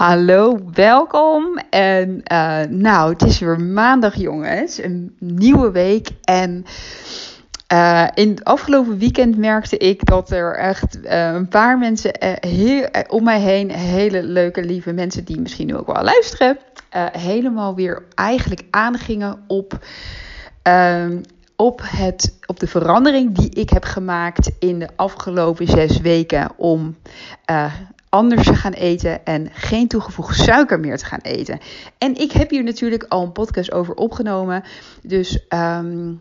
Hallo, welkom. En uh, nou, het is weer maandag, jongens. Een nieuwe week. En uh, in het afgelopen weekend merkte ik dat er echt uh, een paar mensen om mij heen, hele leuke, lieve mensen die misschien nu ook wel luisteren, helemaal weer eigenlijk aangingen op. Ehm, op, het, op de verandering die ik heb gemaakt in de afgelopen zes weken om anders te gaan eten en geen toegevoegde suiker meer te gaan eten. En ik heb hier natuurlijk al een podcast over opgenomen. Dus um,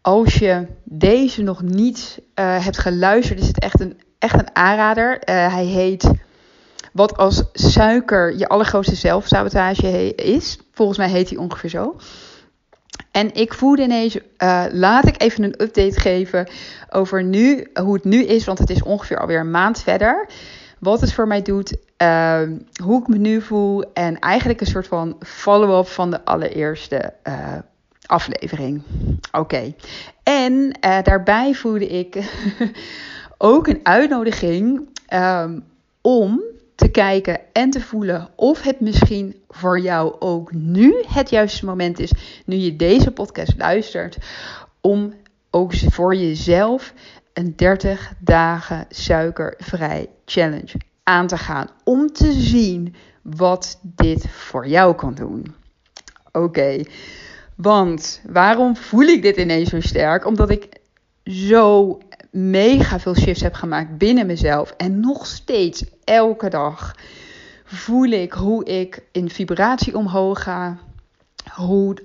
als je deze nog niet uh, hebt geluisterd, is het echt een, echt een aanrader. Uh, hij heet Wat als suiker je allergrootste zelfsabotage is. Volgens mij heet hij ongeveer zo. En ik voelde ineens, uh, laat ik even een update geven over nu, hoe het nu is, want het is ongeveer alweer een maand verder wat het voor mij doet, uh, hoe ik me nu voel en eigenlijk een soort van follow-up van de allereerste uh, aflevering. Oké. En uh, daarbij voelde ik ook een uitnodiging um, om te kijken en te voelen of het misschien voor jou ook nu het juiste moment is, nu je deze podcast luistert, om ook voor jezelf een 30 dagen suikervrij challenge aan te gaan. Om te zien wat dit voor jou kan doen. Oké, want waarom voel ik dit ineens zo sterk? Omdat ik zo mega veel shifts heb gemaakt binnen mezelf. En nog steeds elke dag voel ik hoe ik in vibratie omhoog ga. Hoe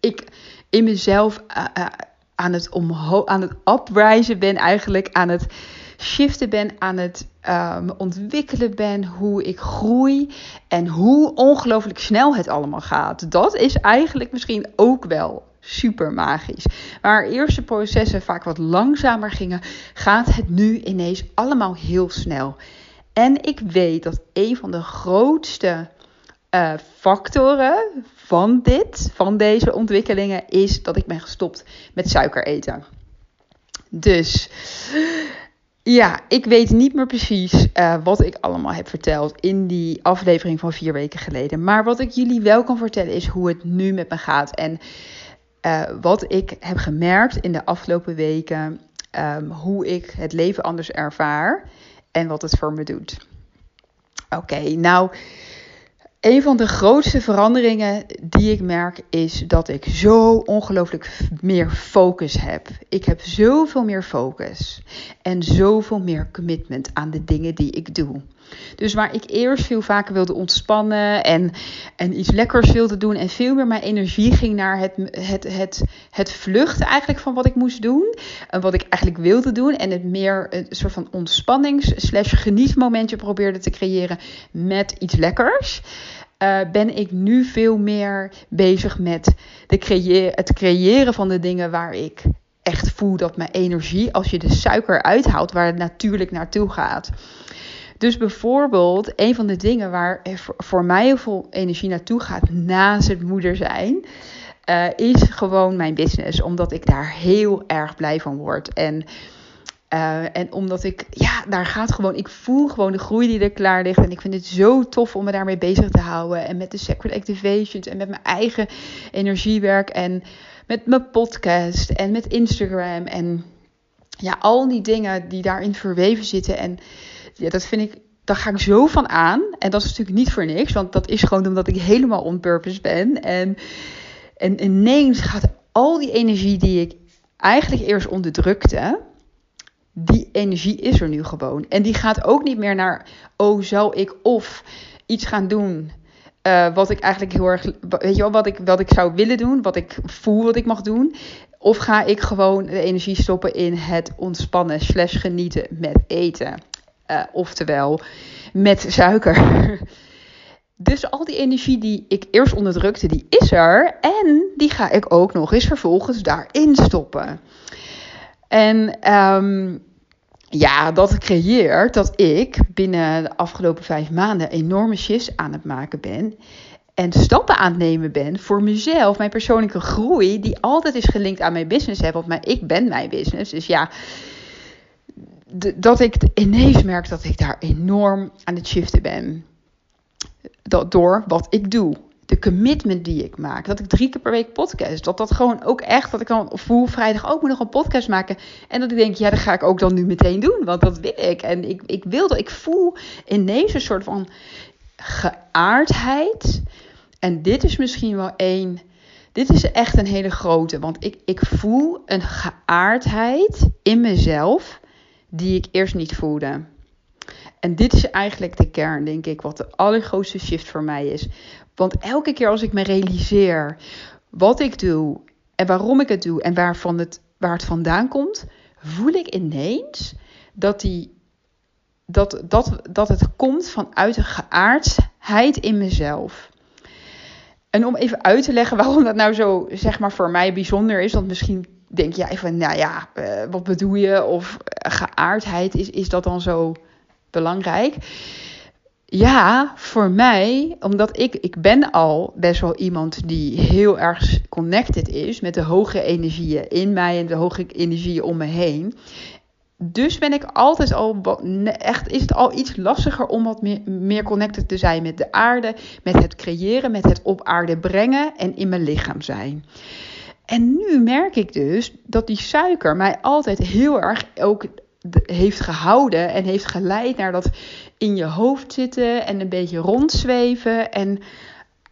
ik in mezelf uh, uh, aan het, omhoog, aan het uprijzen ben, eigenlijk aan het shiften ben, aan het um, ontwikkelen ben, hoe ik groei en hoe ongelooflijk snel het allemaal gaat. Dat is eigenlijk misschien ook wel super magisch. Waar eerste processen vaak wat langzamer gingen, gaat het nu ineens allemaal heel snel. En ik weet dat een van de grootste uh, factoren van dit, van deze ontwikkelingen, is dat ik ben gestopt met suiker eten. Dus ja, ik weet niet meer precies uh, wat ik allemaal heb verteld in die aflevering van vier weken geleden. Maar wat ik jullie wel kan vertellen is hoe het nu met me gaat. En uh, wat ik heb gemerkt in de afgelopen weken, um, hoe ik het leven anders ervaar en wat het voor me doet. Oké, nou een van de grootste veranderingen die ik merk is dat ik zo ongelooflijk meer focus heb. Ik heb zoveel meer focus en zoveel meer commitment aan de dingen die ik doe. Dus waar ik eerst veel vaker wilde ontspannen en, en iets lekkers wilde doen en veel meer mijn energie ging naar het, het, het, het vluchten eigenlijk van wat ik moest doen. En wat ik eigenlijk wilde doen en het meer een soort van ontspannings- slash genietmomentje probeerde te creëren met iets lekkers. Uh, ben ik nu veel meer bezig met de creë het creëren van de dingen waar ik echt voel dat mijn energie, als je de suiker uithaalt, waar het natuurlijk naartoe gaat. Dus bijvoorbeeld, een van de dingen waar voor mij heel veel energie naartoe gaat naast het moeder zijn, uh, is gewoon mijn business. Omdat ik daar heel erg blij van word. En, uh, en omdat ik, ja, daar gaat gewoon, ik voel gewoon de groei die er klaar ligt. En ik vind het zo tof om me daarmee bezig te houden. En met de Sacred Activations en met mijn eigen energiewerk. En met mijn podcast en met Instagram. En ja, al die dingen die daarin verweven zitten. En ja, dat vind ik, daar ga ik zo van aan. En dat is natuurlijk niet voor niks, want dat is gewoon omdat ik helemaal on purpose ben. En, en ineens gaat al die energie die ik eigenlijk eerst onderdrukte, die energie is er nu gewoon. En die gaat ook niet meer naar, oh, zou ik of iets gaan doen uh, wat ik eigenlijk heel erg, weet je wel, wat ik, wat ik zou willen doen, wat ik voel wat ik mag doen. Of ga ik gewoon de energie stoppen in het ontspannen slash genieten met eten. Uh, oftewel met suiker. Dus al die energie die ik eerst onderdrukte, die is er. En die ga ik ook nog eens vervolgens daarin stoppen. En um, ja, dat creëert dat ik binnen de afgelopen vijf maanden enorme shifts aan het maken ben. En stappen aan het nemen ben voor mezelf, mijn persoonlijke groei, die altijd is gelinkt aan mijn business. Hè, want ik ben mijn business. Dus ja, dat ik ineens merk dat ik daar enorm aan het shiften ben. dat, door wat ik doe. De commitment die ik maak. Dat ik drie keer per week podcast. Dat dat gewoon ook echt. Dat ik dan voel vrijdag ook moet nog een podcast maken. En dat ik denk, ja, dat ga ik ook dan nu meteen doen. Want dat wil ik. En ik, ik wil dat. Ik voel ineens een soort van geaardheid. En dit is misschien wel één. Dit is echt een hele grote. Want ik, ik voel een geaardheid in mezelf. Die ik eerst niet voelde. En dit is eigenlijk de kern, denk ik, wat de allergrootste shift voor mij is. Want elke keer als ik me realiseer wat ik doe en waarom ik het doe en waarvan het, waar het vandaan komt, voel ik ineens dat, die, dat, dat, dat het komt vanuit een geaardheid in mezelf. En om even uit te leggen waarom dat nou zo, zeg maar, voor mij bijzonder is, want misschien denk je even, nou ja, uh, wat bedoel je? Of geaardheid, is, is dat dan zo belangrijk. Ja, voor mij, omdat ik, ik ben al best wel iemand die heel erg connected is met de hoge energieën in mij en de hoge energieën om me heen. Dus ben ik altijd al, echt is het al iets lastiger om wat meer, meer connected te zijn met de aarde, met het creëren, met het op aarde brengen en in mijn lichaam zijn. En nu merk ik dus dat die suiker mij altijd heel erg ook heeft gehouden en heeft geleid naar dat in je hoofd zitten en een beetje rondzweven en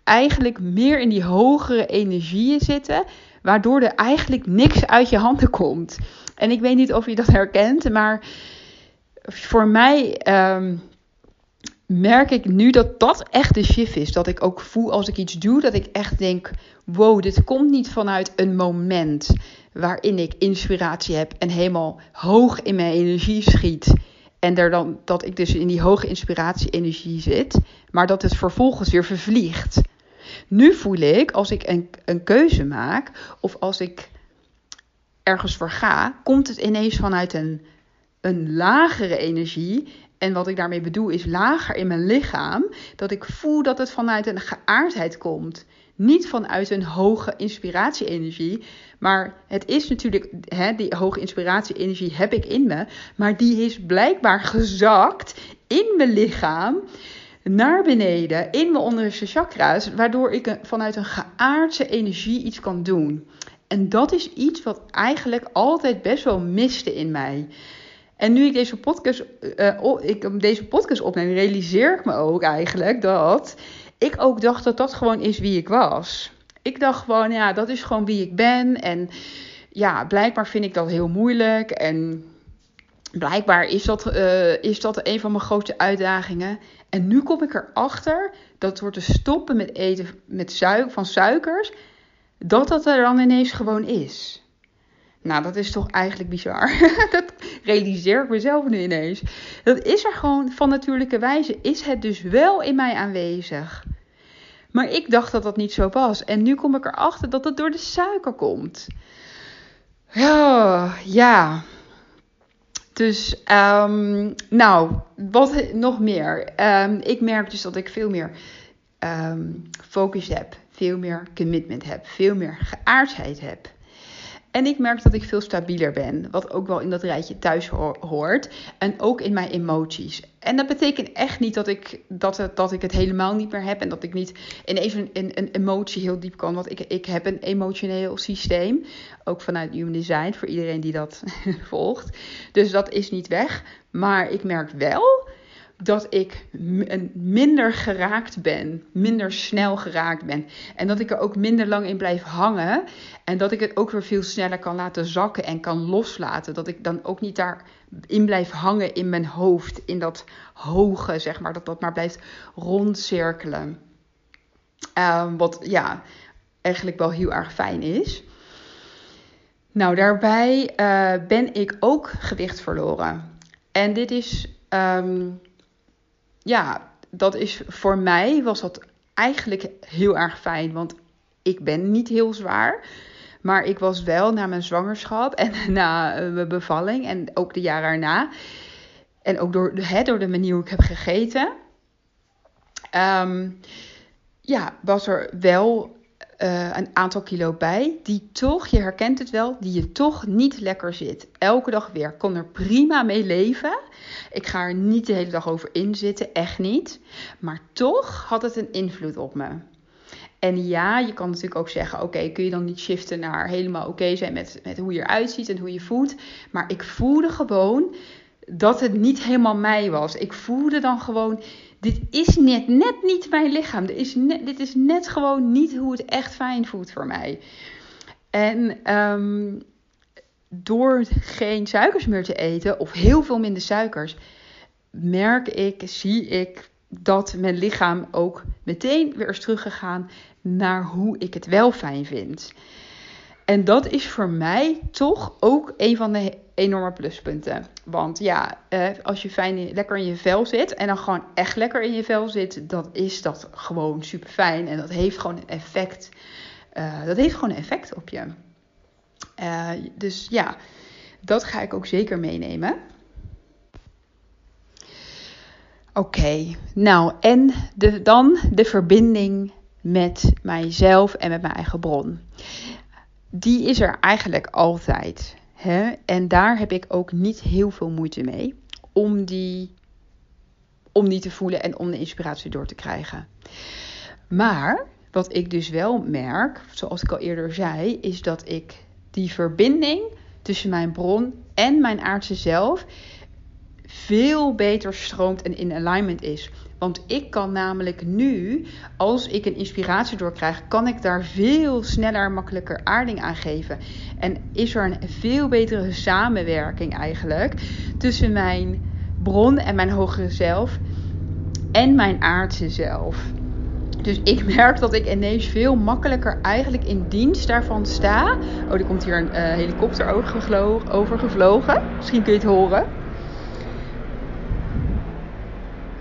eigenlijk meer in die hogere energieën zitten, waardoor er eigenlijk niks uit je handen komt. En ik weet niet of je dat herkent, maar voor mij ehm, merk ik nu dat dat echt de shift is. Dat ik ook voel als ik iets doe, dat ik echt denk: wow, dit komt niet vanuit een moment waarin ik inspiratie heb en helemaal hoog in mijn energie schiet. En er dan, dat ik dus in die hoge inspiratie-energie zit, maar dat het vervolgens weer vervliegt. Nu voel ik, als ik een, een keuze maak of als ik ergens voor ga, komt het ineens vanuit een, een lagere energie. En wat ik daarmee bedoel is lager in mijn lichaam. Dat ik voel dat het vanuit een geaardheid komt. Niet vanuit een hoge inspiratie-energie. Maar het is natuurlijk, hè, die hoge inspiratie-energie heb ik in me. Maar die is blijkbaar gezakt in mijn lichaam. Naar beneden, in mijn onderste chakra's. Waardoor ik vanuit een geaardse energie iets kan doen. En dat is iets wat eigenlijk altijd best wel miste in mij. En nu ik deze podcast, uh, ik deze podcast opneem, realiseer ik me ook eigenlijk dat ik ook dacht dat dat gewoon is wie ik was. Ik dacht gewoon, ja, dat is gewoon wie ik ben. En ja, blijkbaar vind ik dat heel moeilijk. En blijkbaar is dat, uh, is dat een van mijn grootste uitdagingen. En nu kom ik erachter dat door te stoppen met eten met suiker, van suikers, dat dat er dan ineens gewoon is. Nou, dat is toch eigenlijk bizar. dat realiseer ik mezelf nu ineens. Dat is er gewoon van natuurlijke wijze. Is het dus wel in mij aanwezig. Maar ik dacht dat dat niet zo was. En nu kom ik erachter dat het door de suiker komt. Ja, ja. Dus, um, nou, wat nog meer? Um, ik merk dus dat ik veel meer um, focus heb. Veel meer commitment heb. Veel meer geaardheid heb. En ik merk dat ik veel stabieler ben, wat ook wel in dat rijtje thuis hoort. En ook in mijn emoties. En dat betekent echt niet dat ik, dat, het, dat ik het helemaal niet meer heb en dat ik niet ineens een, een, een emotie heel diep kan. Want ik, ik heb een emotioneel systeem, ook vanuit Human Design, voor iedereen die dat volgt. Dus dat is niet weg. Maar ik merk wel dat ik minder geraakt ben, minder snel geraakt ben. En dat ik er ook minder lang in blijf hangen. En dat ik het ook weer veel sneller kan laten zakken en kan loslaten. Dat ik dan ook niet daarin blijf hangen in mijn hoofd, in dat hoge, zeg maar. Dat dat maar blijft rondcirkelen. Um, wat ja, eigenlijk wel heel erg fijn is. Nou, daarbij uh, ben ik ook gewicht verloren. En dit is um, ja, dat is voor mij was dat eigenlijk heel erg fijn. Want ik ben niet heel zwaar. Maar ik was wel na mijn zwangerschap en na eh, mijn bevalling en ook de jaren erna. En ook door, hè, door de manier hoe ik heb gegeten. Um, ja, was er wel uh, een aantal kilo bij, die toch, je herkent het wel, die je toch niet lekker zit. Elke dag weer. Kon er prima mee leven. Ik ga er niet de hele dag over inzitten, echt niet. Maar toch had het een invloed op me. En ja, je kan natuurlijk ook zeggen: oké, kun je dan niet shiften naar helemaal oké zijn met, met hoe je eruit ziet en hoe je voelt. Maar ik voelde gewoon dat het niet helemaal mij was. Ik voelde dan gewoon: dit is net, net niet mijn lichaam. Dit is, net, dit is net gewoon niet hoe het echt fijn voelt voor mij. En um, door geen suikers meer te eten, of heel veel minder suikers, merk ik, zie ik dat mijn lichaam ook meteen weer is teruggegaan naar hoe ik het wel fijn vind. En dat is voor mij toch ook een van de enorme pluspunten. Want ja, eh, als je fijn lekker in je vel zit en dan gewoon echt lekker in je vel zit, dan is dat gewoon super fijn. En dat heeft gewoon een effect. Uh, dat heeft gewoon een effect op je. Uh, dus ja, dat ga ik ook zeker meenemen. Oké, nou en de, dan de verbinding met mijzelf en met mijn eigen bron. Die is er eigenlijk altijd. En daar heb ik ook niet heel veel moeite mee om die, om die te voelen en om de inspiratie door te krijgen. Maar wat ik dus wel merk, zoals ik al eerder zei, is dat ik die verbinding tussen mijn bron en mijn aardse zelf veel beter stroomt en in alignment is. Want ik kan namelijk nu, als ik een inspiratie doorkrijg, kan ik daar veel sneller, makkelijker aarding aan geven. En is er een veel betere samenwerking eigenlijk tussen mijn bron en mijn hogere zelf en mijn aardse zelf. Dus ik merk dat ik ineens veel makkelijker eigenlijk in dienst daarvan sta. Oh, er komt hier een uh, helikopter overgevlogen. Misschien kun je het horen.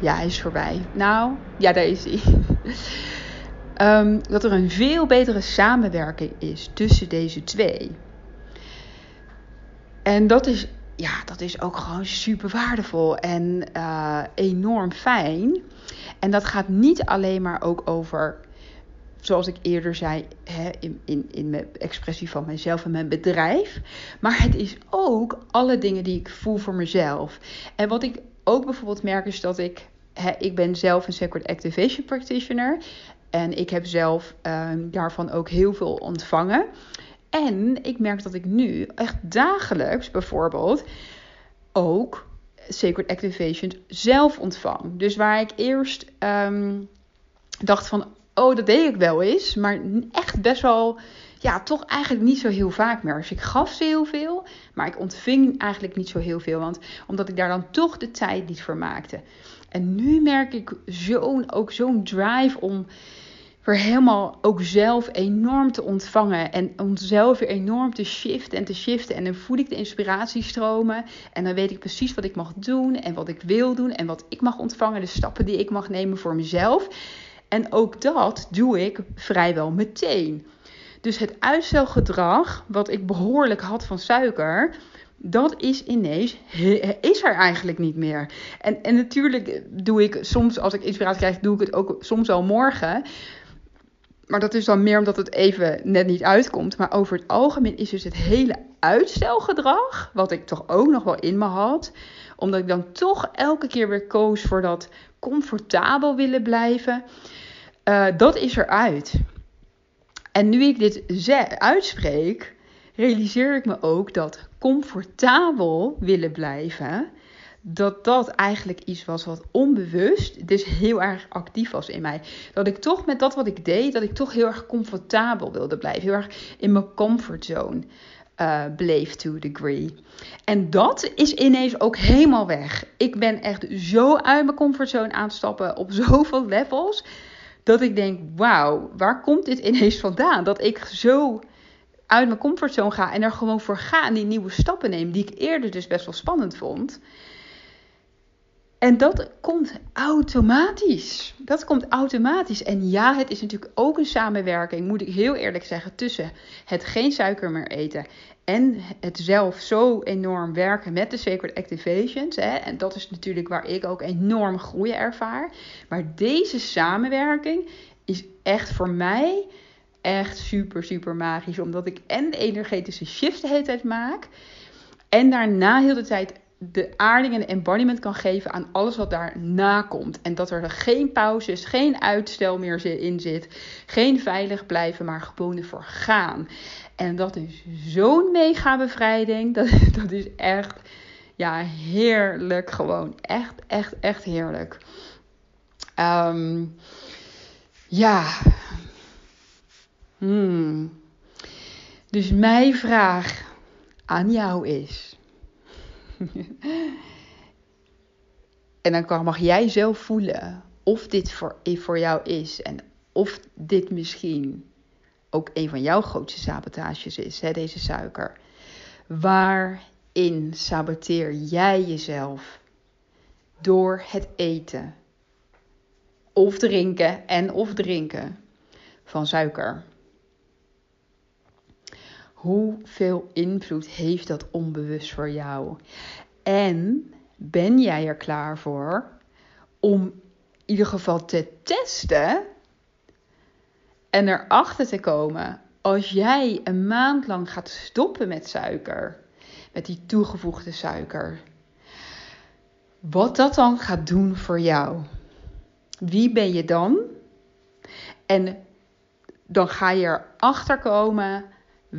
Ja, hij is voorbij. Nou, ja, daar is hij. um, dat er een veel betere samenwerking is tussen deze twee. En dat is, ja, dat is ook gewoon super waardevol en uh, enorm fijn. En dat gaat niet alleen maar ook over, zoals ik eerder zei, hè, in, in, in mijn expressie van mezelf en mijn bedrijf. Maar het is ook alle dingen die ik voel voor mezelf. En wat ik ook bijvoorbeeld merk is dat ik, ik ben zelf een Sacred Activation Practitioner. En ik heb zelf um, daarvan ook heel veel ontvangen. En ik merk dat ik nu echt dagelijks bijvoorbeeld ook Sacred Activation zelf ontvang. Dus waar ik eerst um, dacht van, oh, dat deed ik wel eens, maar echt best wel, ja, toch eigenlijk niet zo heel vaak meer. Dus ik gaf ze heel veel, maar ik ontving eigenlijk niet zo heel veel, want omdat ik daar dan toch de tijd niet voor maakte. En nu merk ik zo'n, ook zo'n drive om weer helemaal ook zelf enorm te ontvangen. En om zelf weer enorm te shiften en te shiften. En dan voel ik de inspiratie stromen. En dan weet ik precies wat ik mag doen en wat ik wil doen. En wat ik mag ontvangen. De stappen die ik mag nemen voor mezelf. En ook dat doe ik vrijwel meteen. Dus het uitstelgedrag, wat ik behoorlijk had van suiker, dat is ineens, is er eigenlijk niet meer. En, en natuurlijk doe ik soms, als ik inspiratie krijg, doe ik het ook soms al morgen. Maar dat is dan meer omdat het even net niet uitkomt. Maar over het algemeen is dus het hele uitstelgedrag, wat ik toch ook nog wel in me had, omdat ik dan toch elke keer weer koos voor dat comfortabel willen blijven, uh, dat is eruit. En nu ik dit uitspreek, realiseer ik me ook dat comfortabel willen blijven dat dat eigenlijk iets was wat onbewust, dus heel erg actief was in mij. Dat ik toch met dat wat ik deed, dat ik toch heel erg comfortabel wilde blijven. Heel erg in mijn comfortzone uh, bleef to a degree. En dat is ineens ook helemaal weg. Ik ben echt zo uit mijn comfortzone aan het stappen op zoveel levels. Dat ik denk, wauw, waar komt dit ineens vandaan? Dat ik zo uit mijn comfortzone ga en er gewoon voor ga en die nieuwe stappen neem, die ik eerder dus best wel spannend vond. En dat komt automatisch. Dat komt automatisch. En ja, het is natuurlijk ook een samenwerking, moet ik heel eerlijk zeggen, tussen het geen suiker meer eten en het zelf zo enorm werken met de Sacred Activations. Hè. En dat is natuurlijk waar ik ook enorm groei ervaar. Maar deze samenwerking is echt voor mij echt super, super magisch. Omdat ik en energetische shift de hele tijd maak. En daarna heel de tijd de aarding en de embodiment kan geven aan alles wat daarna komt. En dat er geen pauzes, geen uitstel meer in zit. Geen veilig blijven, maar gewoon ervoor gaan. En dat is zo'n mega bevrijding. Dat, dat is echt, ja, heerlijk gewoon. Echt, echt, echt heerlijk. Ehm, ja. Hmm. Dus mijn vraag aan jou is. en dan mag jij zelf voelen of dit voor, voor jou is en of dit misschien ook een van jouw grootste sabotages is, hè, deze suiker. Waarin saboteer jij jezelf door het eten of drinken en of drinken van suiker? Hoeveel invloed heeft dat onbewust voor jou? En ben jij er klaar voor om in ieder geval te testen en erachter te komen als jij een maand lang gaat stoppen met suiker, met die toegevoegde suiker, wat dat dan gaat doen voor jou? Wie ben je dan? En dan ga je erachter komen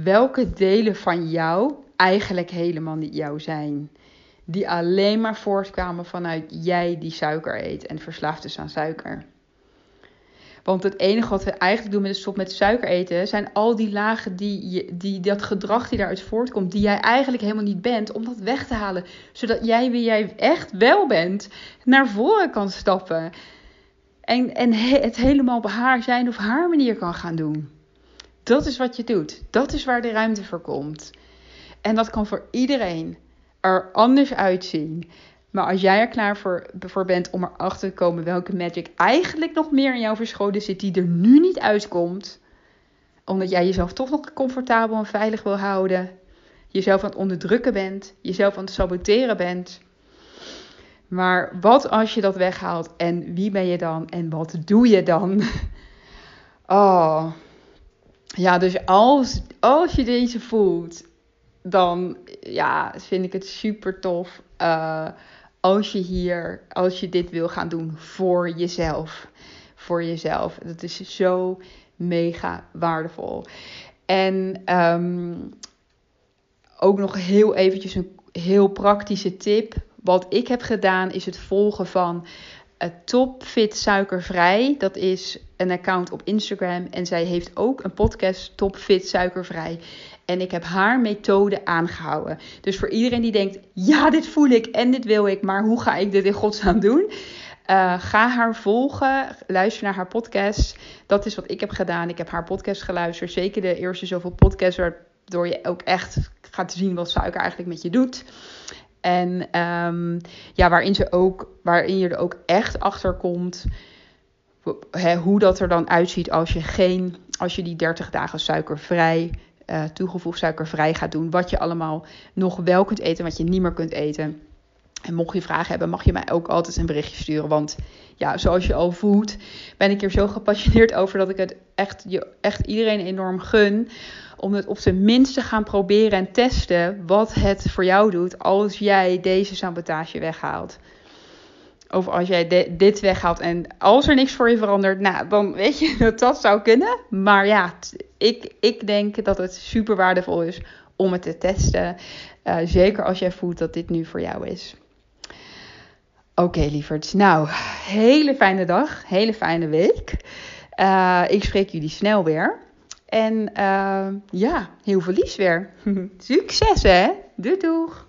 welke delen van jou eigenlijk helemaal niet jou zijn. Die alleen maar voortkwamen vanuit jij die suiker eet en verslaafd is aan suiker. Want het enige wat we eigenlijk doen met de stop met suiker eten, zijn al die lagen die, die dat gedrag die daaruit voortkomt, die jij eigenlijk helemaal niet bent, om dat weg te halen. Zodat jij wie jij echt wel bent, naar voren kan stappen. En, en het helemaal op haar zijn of haar manier kan gaan doen. Dat is wat je doet. Dat is waar de ruimte voor komt. En dat kan voor iedereen er anders uitzien. Maar als jij er klaar voor, bent om erachter te komen welke magic eigenlijk nog meer in jou verscholen zit, die er nu niet uitkomt, omdat jij jezelf toch nog comfortabel en veilig wil houden, jezelf aan het onderdrukken bent, jezelf aan het saboteren bent. Maar wat als je dat weghaalt en wie ben je dan en wat doe je dan? Oh, ja, dus als, als je deze voelt, dan ja, vind ik het super tof. Uh, als je hier, als je dit wil gaan doen voor jezelf. Voor jezelf. Dat is zo mega waardevol. En um, ook nog heel eventjes een heel praktische tip. Wat ik heb gedaan is het volgen van uh, Topfit Suikervrij. Dat is een account op Instagram. En zij heeft ook een podcast Topfit Suikervrij. En ik heb haar methode aangehouden. Dus voor iedereen die denkt: ja, dit voel ik en dit wil ik, maar hoe ga ik dit in godsnaam doen? Uh, ga haar volgen, luister naar haar podcast. Dat is wat ik heb gedaan. Ik heb haar podcast geluisterd. Zeker de eerste zoveel podcasts, waardoor je ook echt gaat zien wat suiker eigenlijk met je doet. En um, ja, waarin, ze ook, waarin je er ook echt achter komt hoe dat er dan uitziet als je, geen, als je die 30 dagen suikervrij uh, toegevoegd suikervrij gaat doen. Wat je allemaal nog wel kunt eten, wat je niet meer kunt eten. En mocht je vragen hebben, mag je mij ook altijd een berichtje sturen. Want ja, zoals je al voelt, ben ik er zo gepassioneerd over dat ik het echt, je, echt iedereen enorm gun. Om het op zijn minst te gaan proberen en testen wat het voor jou doet als jij deze sabotage weghaalt. Of als jij dit weghaalt en als er niks voor je verandert, nou, dan weet je dat dat zou kunnen. Maar ja, ik, ik denk dat het super waardevol is om het te testen. Uh, zeker als jij voelt dat dit nu voor jou is. Oké, okay, lieverds. Nou, hele fijne dag, hele fijne week. Uh, ik spreek jullie snel weer. En uh, ja, heel veel liefs weer. Succes hè. Doei doeg.